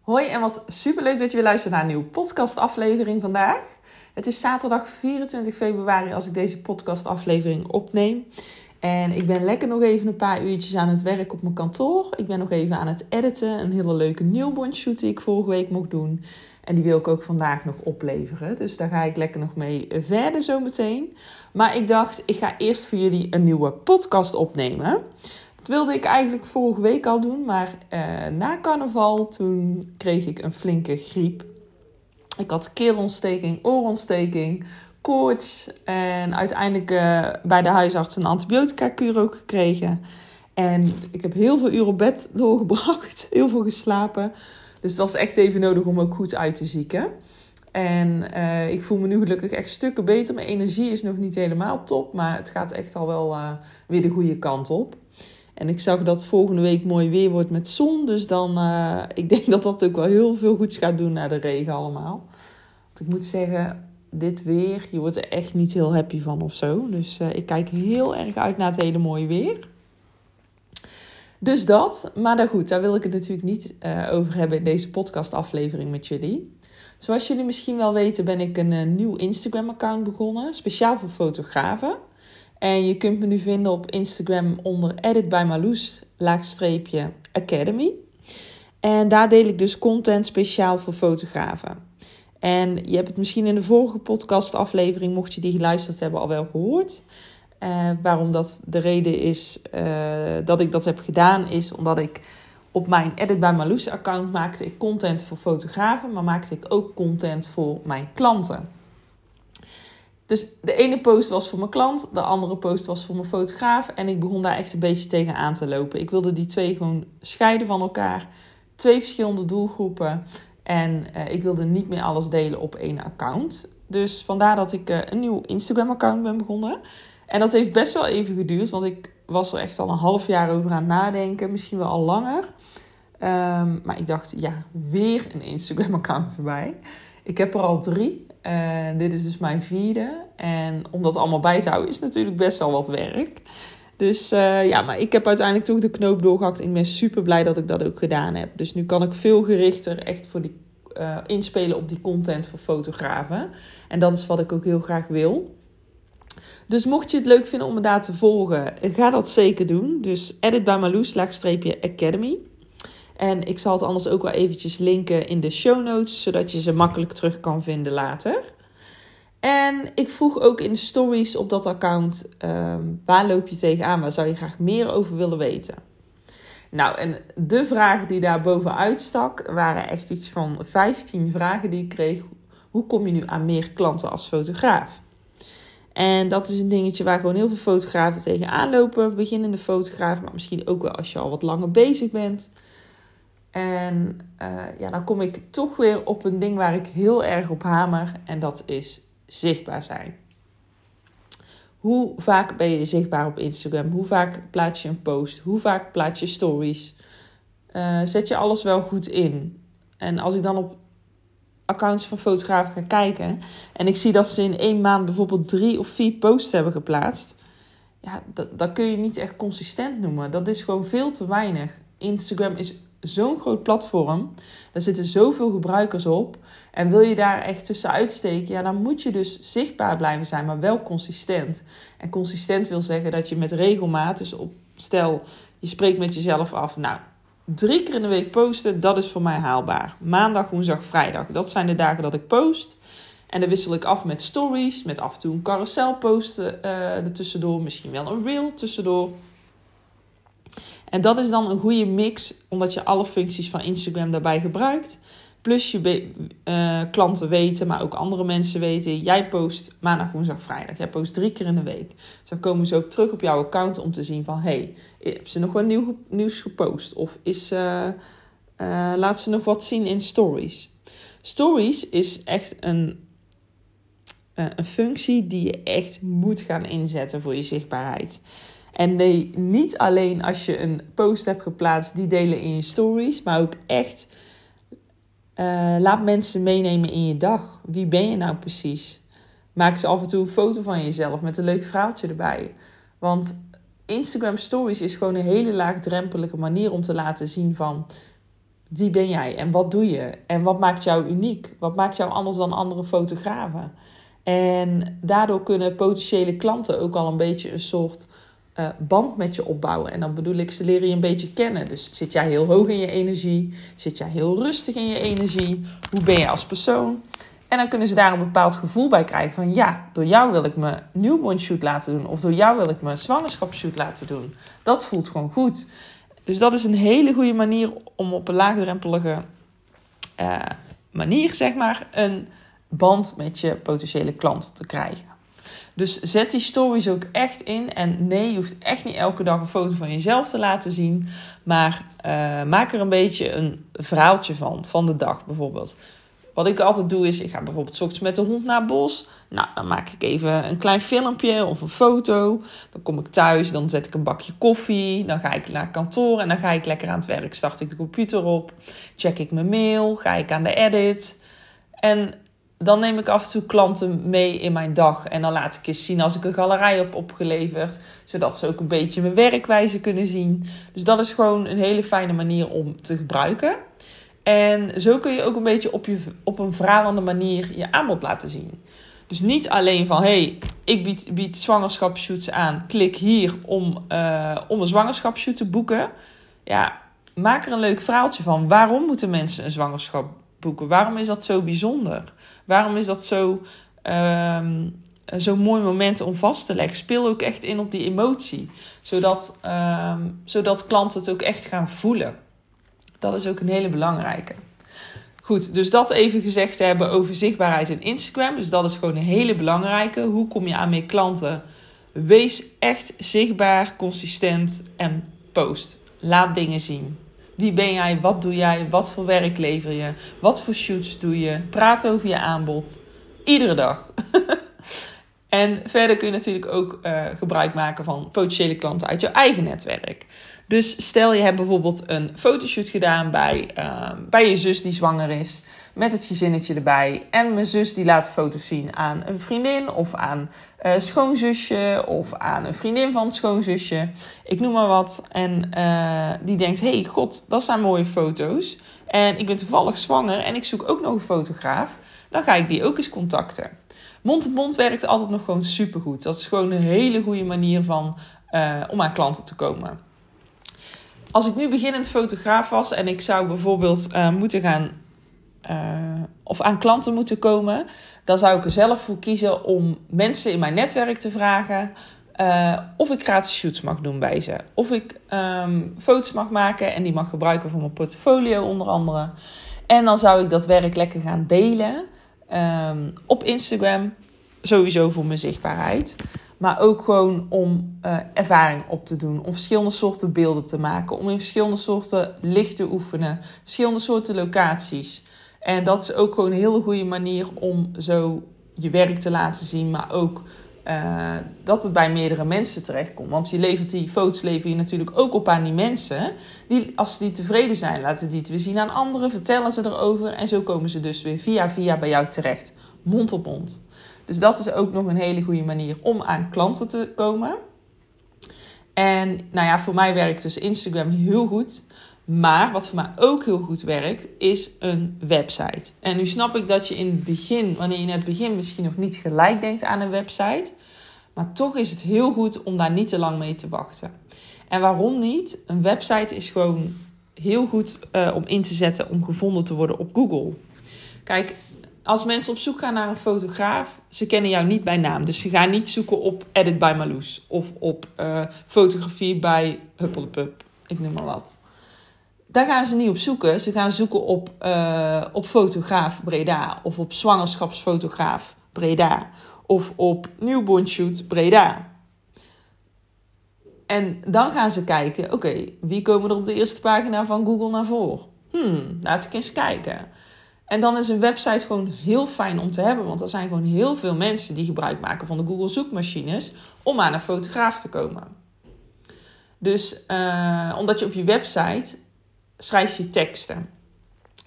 Hoi en wat superleuk dat je weer luistert naar een nieuwe podcastaflevering vandaag. Het is zaterdag 24 februari als ik deze podcastaflevering opneem. En ik ben lekker nog even een paar uurtjes aan het werk op mijn kantoor. Ik ben nog even aan het editen. Een hele leuke newborn shoot die ik vorige week mocht doen. En die wil ik ook vandaag nog opleveren. Dus daar ga ik lekker nog mee verder zometeen. Maar ik dacht, ik ga eerst voor jullie een nieuwe podcast opnemen. Dat wilde ik eigenlijk vorige week al doen, maar uh, na carnaval toen kreeg ik een flinke griep. Ik had keelontsteking, oorontsteking, koorts en uiteindelijk uh, bij de huisarts een antibiotica-kuur ook gekregen. En ik heb heel veel uur op bed doorgebracht, heel veel geslapen. Dus het was echt even nodig om ook goed uit te zieken. En uh, ik voel me nu gelukkig echt stukken beter. Mijn energie is nog niet helemaal top, maar het gaat echt al wel weer de goede kant op. En ik zag dat volgende week mooi weer wordt met zon. Dus dan, uh, ik denk dat dat ook wel heel veel goeds gaat doen naar de regen allemaal. Want ik moet zeggen, dit weer, je wordt er echt niet heel happy van of zo. Dus uh, ik kijk heel erg uit naar het hele mooie weer. Dus dat, maar dan goed, daar wil ik het natuurlijk niet uh, over hebben in deze podcastaflevering met jullie. Zoals jullie misschien wel weten ben ik een nieuw Instagram-account begonnen, speciaal voor fotografen. En je kunt me nu vinden op Instagram onder Edit by Marloes, laagstreepje Academy. En daar deel ik dus content speciaal voor fotografen. En je hebt het misschien in de vorige podcastaflevering, mocht je die geluisterd hebben, al wel gehoord. Uh, waarom dat de reden is uh, dat ik dat heb gedaan, is omdat ik op mijn Edit by Marloes account maakte ik content voor fotografen, maar maakte ik ook content voor mijn klanten. Dus de ene post was voor mijn klant, de andere post was voor mijn fotograaf. En ik begon daar echt een beetje tegen aan te lopen. Ik wilde die twee gewoon scheiden van elkaar. Twee verschillende doelgroepen. En uh, ik wilde niet meer alles delen op één account. Dus vandaar dat ik uh, een nieuw Instagram-account ben begonnen. En dat heeft best wel even geduurd, want ik was er echt al een half jaar over aan het nadenken. Misschien wel al langer. Um, maar ik dacht, ja, weer een Instagram-account erbij. Ik heb er al drie. En dit is dus mijn vierde. En om dat allemaal bij te houden is natuurlijk best wel wat werk. Dus uh, ja, maar ik heb uiteindelijk toch de knoop doorgehakt. Ik ben super blij dat ik dat ook gedaan heb. Dus nu kan ik veel gerichter echt voor die, uh, inspelen op die content voor fotografen. En dat is wat ik ook heel graag wil. Dus mocht je het leuk vinden om me daar te volgen, ga dat zeker doen. Dus edit bij Marloes, academy. En ik zal het anders ook wel eventjes linken in de show notes, zodat je ze makkelijk terug kan vinden later. En ik vroeg ook in de stories op dat account, um, waar loop je tegenaan? Waar zou je graag meer over willen weten? Nou, en de vragen die daar bovenuit stak, waren echt iets van 15 vragen die ik kreeg. Hoe kom je nu aan meer klanten als fotograaf? En dat is een dingetje waar gewoon heel veel fotografen tegenaan lopen. Beginnende fotograaf, maar misschien ook wel als je al wat langer bezig bent. En uh, ja, dan kom ik toch weer op een ding waar ik heel erg op hamer. En dat is zichtbaar zijn. Hoe vaak ben je zichtbaar op Instagram? Hoe vaak plaats je een post? Hoe vaak plaats je stories? Uh, zet je alles wel goed in? En als ik dan op accounts van fotografen ga kijken en ik zie dat ze in één maand bijvoorbeeld drie of vier posts hebben geplaatst, ja, dat, dat kun je niet echt consistent noemen. Dat is gewoon veel te weinig. Instagram is zo'n groot platform. Daar zitten zoveel gebruikers op. En wil je daar echt tussenuit steken, ja, dan moet je dus zichtbaar blijven zijn, maar wel consistent. En consistent wil zeggen dat je met regelmaat, dus op, stel je spreekt met jezelf af, nou, drie keer in de week posten, dat is voor mij haalbaar. Maandag, woensdag, vrijdag, dat zijn de dagen dat ik post. En dan wissel ik af met stories, met af en toe een carousel posten uh, ertussendoor, misschien wel een reel tussendoor. En dat is dan een goede mix, omdat je alle functies van Instagram daarbij gebruikt. Plus je uh, klanten weten, maar ook andere mensen weten. Jij post maandag, woensdag, vrijdag. Jij post drie keer in de week. Dus dan komen ze ook terug op jouw account om te zien van... hey, heb ze nog wat nieuw, nieuws gepost? Of is, uh, uh, laat ze nog wat zien in stories? Stories is echt een, een functie die je echt moet gaan inzetten voor je zichtbaarheid. En nee, niet alleen als je een post hebt geplaatst, die delen in je stories, maar ook echt uh, laat mensen meenemen in je dag. Wie ben je nou precies? Maak eens af en toe een foto van jezelf met een leuk verhaaltje erbij. Want Instagram Stories is gewoon een hele laagdrempelige manier om te laten zien van wie ben jij en wat doe je en wat maakt jou uniek? Wat maakt jou anders dan andere fotografen? En daardoor kunnen potentiële klanten ook al een beetje een soort uh, band met je opbouwen. En dan bedoel ik, ze leren je een beetje kennen. Dus zit jij heel hoog in je energie? Zit jij heel rustig in je energie? Hoe ben je als persoon? En dan kunnen ze daar een bepaald gevoel bij krijgen van ja, door jou wil ik mijn newborn shoot laten doen. Of door jou wil ik mijn zwangerschapsshoot laten doen. Dat voelt gewoon goed. Dus dat is een hele goede manier om op een laagdrempelige uh, manier, zeg maar, een band met je potentiële klant te krijgen. Dus zet die stories ook echt in. En nee, je hoeft echt niet elke dag een foto van jezelf te laten zien. Maar uh, maak er een beetje een verhaaltje van, van de dag bijvoorbeeld. Wat ik altijd doe is, ik ga bijvoorbeeld s ochtends met de hond naar het bos. Nou, dan maak ik even een klein filmpje of een foto. Dan kom ik thuis, dan zet ik een bakje koffie. Dan ga ik naar kantoor en dan ga ik lekker aan het werk. Start ik de computer op, check ik mijn mail, ga ik aan de edit. En dan neem ik af en toe klanten mee in mijn dag. En dan laat ik eens zien als ik een galerij heb opgeleverd. Zodat ze ook een beetje mijn werkwijze kunnen zien. Dus dat is gewoon een hele fijne manier om te gebruiken. En zo kun je ook een beetje op, je, op een verhalende manier je aanbod laten zien. Dus niet alleen van, hey, ik bied, bied zwangerschapsshoots aan. Klik hier om, uh, om een zwangerschapsshoot te boeken. Ja, maak er een leuk verhaaltje van. Waarom moeten mensen een zwangerschap boeken? Waarom is dat zo bijzonder? Waarom is dat zo, um, zo'n mooi moment om vast te leggen? Speel ook echt in op die emotie. Zodat, um, zodat klanten het ook echt gaan voelen. Dat is ook een hele belangrijke. Goed, dus dat even gezegd hebben over zichtbaarheid in Instagram. Dus dat is gewoon een hele belangrijke. Hoe kom je aan meer klanten? Wees echt zichtbaar, consistent en post. Laat dingen zien. Wie ben jij? Wat doe jij? Wat voor werk lever je? Wat voor shoots doe je? Praat over je aanbod. Iedere dag. en verder kun je natuurlijk ook uh, gebruik maken van potentiële klanten uit je eigen netwerk. Dus stel je hebt bijvoorbeeld een fotoshoot gedaan bij, uh, bij je zus die zwanger is. Met het gezinnetje erbij. En mijn zus die laat foto's zien aan een vriendin of aan uh, schoonzusje of aan een vriendin van het schoonzusje. Ik noem maar wat. En uh, die denkt, hey god, dat zijn mooie foto's. En ik ben toevallig zwanger en ik zoek ook nog een fotograaf. Dan ga ik die ook eens contacten. Mond-op-mond werkt altijd nog gewoon supergoed. Dat is gewoon een hele goede manier van, uh, om aan klanten te komen als ik nu beginnend fotograaf was en ik zou bijvoorbeeld moeten gaan uh, of aan klanten moeten komen, dan zou ik er zelf voor kiezen om mensen in mijn netwerk te vragen uh, of ik gratis shoots mag doen bij ze. Of ik um, foto's mag maken en die mag gebruiken voor mijn portfolio onder andere. En dan zou ik dat werk lekker gaan delen um, op Instagram. Sowieso voor mijn zichtbaarheid. Maar ook gewoon om uh, ervaring op te doen. Om verschillende soorten beelden te maken. Om in verschillende soorten licht te oefenen. Verschillende soorten locaties. En dat is ook gewoon een hele goede manier om zo je werk te laten zien. Maar ook uh, dat het bij meerdere mensen terechtkomt. Want je levert die foto's lever je natuurlijk ook op aan die mensen. Die, als ze die tevreden zijn, laten die het weer zien aan anderen. Vertellen ze erover. En zo komen ze dus weer via via bij jou terecht. Mond op mond. Dus dat is ook nog een hele goede manier om aan klanten te komen. En nou ja, voor mij werkt dus Instagram heel goed. Maar wat voor mij ook heel goed werkt, is een website. En nu snap ik dat je in het begin, wanneer je in het begin misschien nog niet gelijk denkt aan een website. Maar toch is het heel goed om daar niet te lang mee te wachten. En waarom niet? Een website is gewoon heel goed uh, om in te zetten om gevonden te worden op Google. Kijk, als mensen op zoek gaan naar een fotograaf, ze kennen jou niet bij naam. Dus ze gaan niet zoeken op Edit by Marloes of op uh, fotografie bij Huppelepup. Ik noem maar wat. Daar gaan ze niet op zoeken. Ze gaan zoeken op, uh, op fotograaf Breda of op zwangerschapsfotograaf Breda of op newborn shoot Breda. En dan gaan ze kijken, oké, wie komen er op de eerste pagina van Google naar voren? Hmm, laat ik eens kijken. En dan is een website gewoon heel fijn om te hebben, want er zijn gewoon heel veel mensen die gebruik maken van de Google zoekmachines om aan een fotograaf te komen. Dus uh, omdat je op je website schrijf je teksten.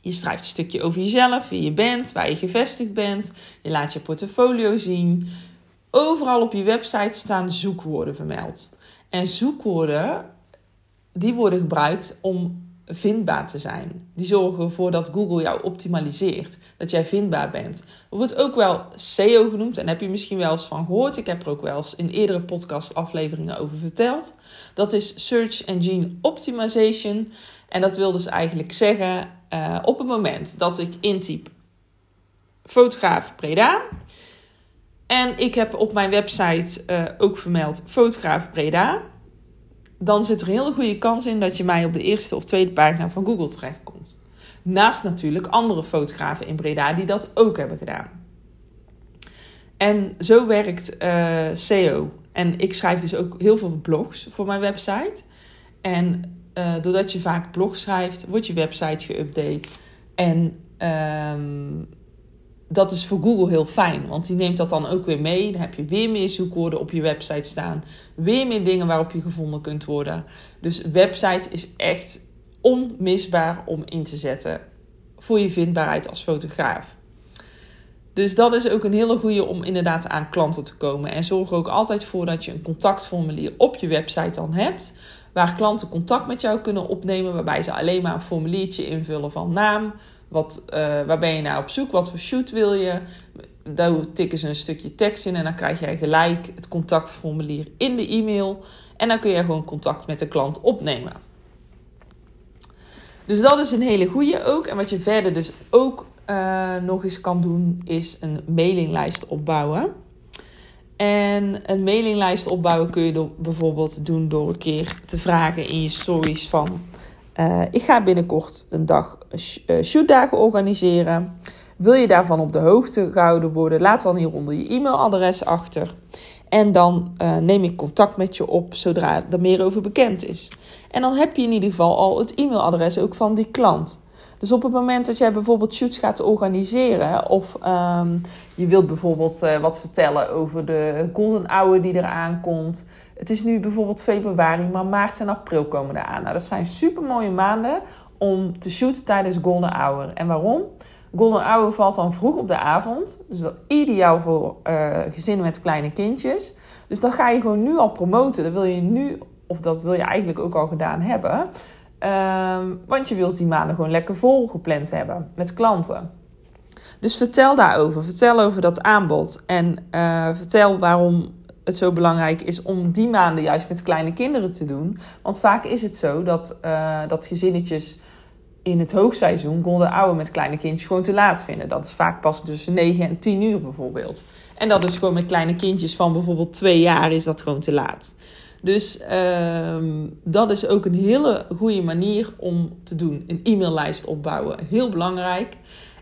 Je schrijft een stukje over jezelf, wie je bent, waar je gevestigd bent. Je laat je portfolio zien. Overal op je website staan zoekwoorden vermeld. En zoekwoorden, die worden gebruikt om vindbaar te zijn. Die zorgen ervoor dat Google jou optimaliseert. Dat jij vindbaar bent. Dat wordt ook wel SEO genoemd. En heb je misschien wel eens van gehoord. Ik heb er ook wel eens in eerdere podcast afleveringen over verteld. Dat is Search Engine Optimization. En dat wil dus eigenlijk zeggen, uh, op het moment dat ik intyp fotograaf Breda. En ik heb op mijn website uh, ook vermeld fotograaf Breda dan zit er een hele goede kans in dat je mij op de eerste of tweede pagina van Google terechtkomt. Naast natuurlijk andere fotografen in Breda die dat ook hebben gedaan. En zo werkt SEO. En ik schrijf dus ook heel veel blogs voor mijn website. En uh, doordat je vaak blogs schrijft, wordt je website geüpdate. En um, dat is voor Google heel fijn, want die neemt dat dan ook weer mee. Dan heb je weer meer zoekwoorden op je website staan. Weer meer dingen waarop je gevonden kunt worden. Dus website is echt onmisbaar om in te zetten voor je vindbaarheid als fotograaf. Dus dat is ook een hele goede om inderdaad aan klanten te komen. En zorg er ook altijd voor dat je een contactformulier op je website dan hebt. Waar klanten contact met jou kunnen opnemen. Waarbij ze alleen maar een formuliertje invullen van naam, wat, uh, waar ben je naar op zoek? Wat voor shoot wil je? Daar tikken ze een stukje tekst in en dan krijg jij gelijk het contactformulier in de e-mail. En dan kun je gewoon contact met de klant opnemen. Dus dat is een hele goede ook. En wat je verder dus ook uh, nog eens kan doen, is een mailinglijst opbouwen. En een mailinglijst opbouwen kun je bijvoorbeeld doen door een keer te vragen in je stories van uh, ik ga binnenkort een dag uh, shootdagen organiseren. Wil je daarvan op de hoogte gehouden worden? Laat dan hieronder je e-mailadres achter. En dan neem ik contact met je op zodra er meer over bekend is. En dan heb je in ieder geval al het e-mailadres ook van die klant. Dus op het moment dat jij bijvoorbeeld shoots gaat organiseren, of um, je wilt bijvoorbeeld uh, wat vertellen over de golden hour die eraan komt. Het is nu bijvoorbeeld februari, maar maart en april komen eraan. Nou, dat zijn super mooie maanden om te shooten tijdens golden hour. En waarom? Golden hour valt dan vroeg op de avond. Dus dat is ideaal voor uh, gezinnen met kleine kindjes. Dus dan ga je gewoon nu al promoten. Dat wil je nu, of dat wil je eigenlijk ook al gedaan hebben. Um, want je wilt die maanden gewoon lekker vol gepland hebben met klanten. Dus vertel daarover. Vertel over dat aanbod. En uh, vertel waarom het zo belangrijk is om die maanden juist met kleine kinderen te doen. Want vaak is het zo dat, uh, dat gezinnetjes in het hoogseizoen golden hour met kleine kindjes gewoon te laat vinden. Dat is vaak pas tussen 9 en 10 uur bijvoorbeeld. En dat is gewoon met kleine kindjes van bijvoorbeeld 2 jaar is dat gewoon te laat. Dus uh, dat is ook een hele goede manier om te doen. Een e-maillijst opbouwen. Heel belangrijk.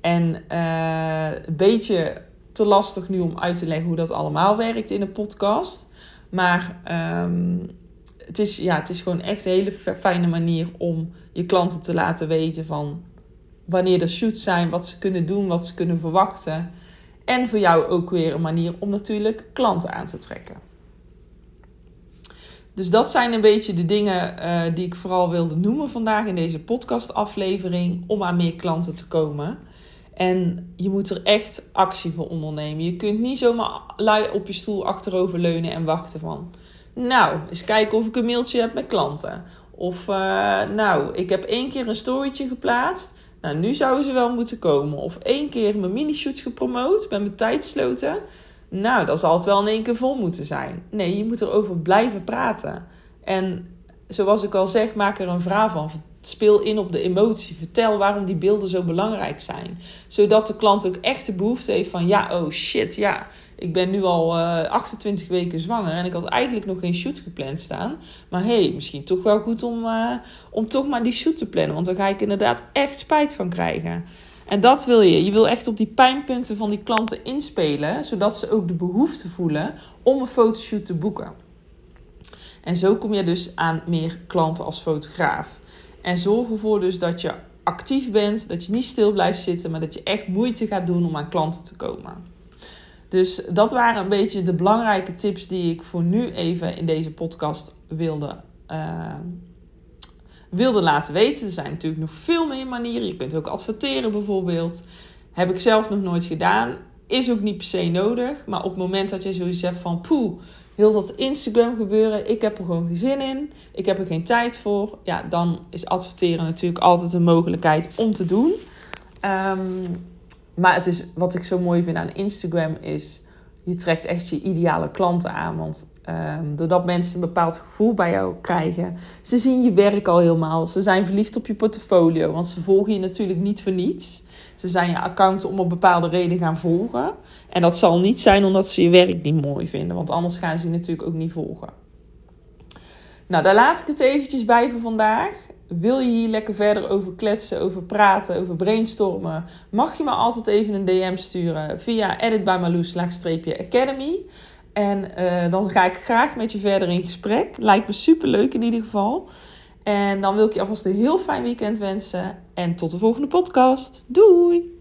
En uh, een beetje te lastig nu om uit te leggen hoe dat allemaal werkt in een podcast. Maar um, het, is, ja, het is gewoon echt een hele fijne manier om je klanten te laten weten van wanneer er shoots zijn, wat ze kunnen doen, wat ze kunnen verwachten. En voor jou ook weer een manier om natuurlijk klanten aan te trekken. Dus dat zijn een beetje de dingen uh, die ik vooral wilde noemen vandaag in deze podcastaflevering om aan meer klanten te komen. En je moet er echt actie voor ondernemen. Je kunt niet zomaar lui op je stoel achterover leunen en wachten van... Nou, eens kijken of ik een mailtje heb met klanten. Of uh, nou, ik heb één keer een storytje geplaatst. Nou, nu zouden ze wel moeten komen. Of één keer mijn mini-shoots gepromoot met mijn tijdsloten. Nou, dat zal het wel in één keer vol moeten zijn. Nee, je moet erover blijven praten. En zoals ik al zeg, maak er een verhaal van. Speel in op de emotie. Vertel waarom die beelden zo belangrijk zijn. Zodat de klant ook echt de behoefte heeft van... ja, oh shit, ja, ik ben nu al uh, eh, 28 weken zwanger... en ik had eigenlijk nog geen shoot gepland staan. Maar hé, hey, misschien toch wel goed om, uh, om toch maar die shoot te plannen. Want dan ga ik inderdaad echt spijt van krijgen. En dat wil je. Je wil echt op die pijnpunten van die klanten inspelen... zodat ze ook de behoefte voelen om een fotoshoot te boeken. En zo kom je dus aan meer klanten als fotograaf. En zorg ervoor dus dat je actief bent, dat je niet stil blijft zitten, maar dat je echt moeite gaat doen om aan klanten te komen. Dus dat waren een beetje de belangrijke tips die ik voor nu even in deze podcast wilde, uh, wilde laten weten. Er zijn natuurlijk nog veel meer manieren. Je kunt ook adverteren bijvoorbeeld. Heb ik zelf nog nooit gedaan. Is ook niet per se nodig. Maar op het moment dat je zoiets hebt van poeh, heel dat Instagram gebeuren, ik heb er gewoon geen zin in, ik heb er geen tijd voor, ja, dan is adverteren natuurlijk altijd een mogelijkheid om te doen. Ehm, maar het is, wat ik zo mooi vind aan Instagram is, je trekt echt je ideale klanten aan. Want um, doordat mensen een bepaald gevoel bij jou krijgen, ze zien je werk al helemaal. Ze zijn verliefd op je portfolio, want ze volgen je natuurlijk niet voor niets. Ze zijn je account om een bepaalde reden gaan volgen. En dat zal niet zijn omdat ze je werk niet mooi vinden, want anders gaan ze je natuurlijk ook niet volgen. Nou, daar laat ik het eventjes bij voor vandaag. Wil je hier lekker verder over kletsen, over praten, over brainstormen? Mag je me altijd even een DM sturen via editbymalou-academy. En uh, dan ga ik graag met je verder in gesprek. Lijkt me super leuk in ieder geval. En dan wil ik je alvast een heel fijn weekend wensen. En tot de volgende podcast. Doei!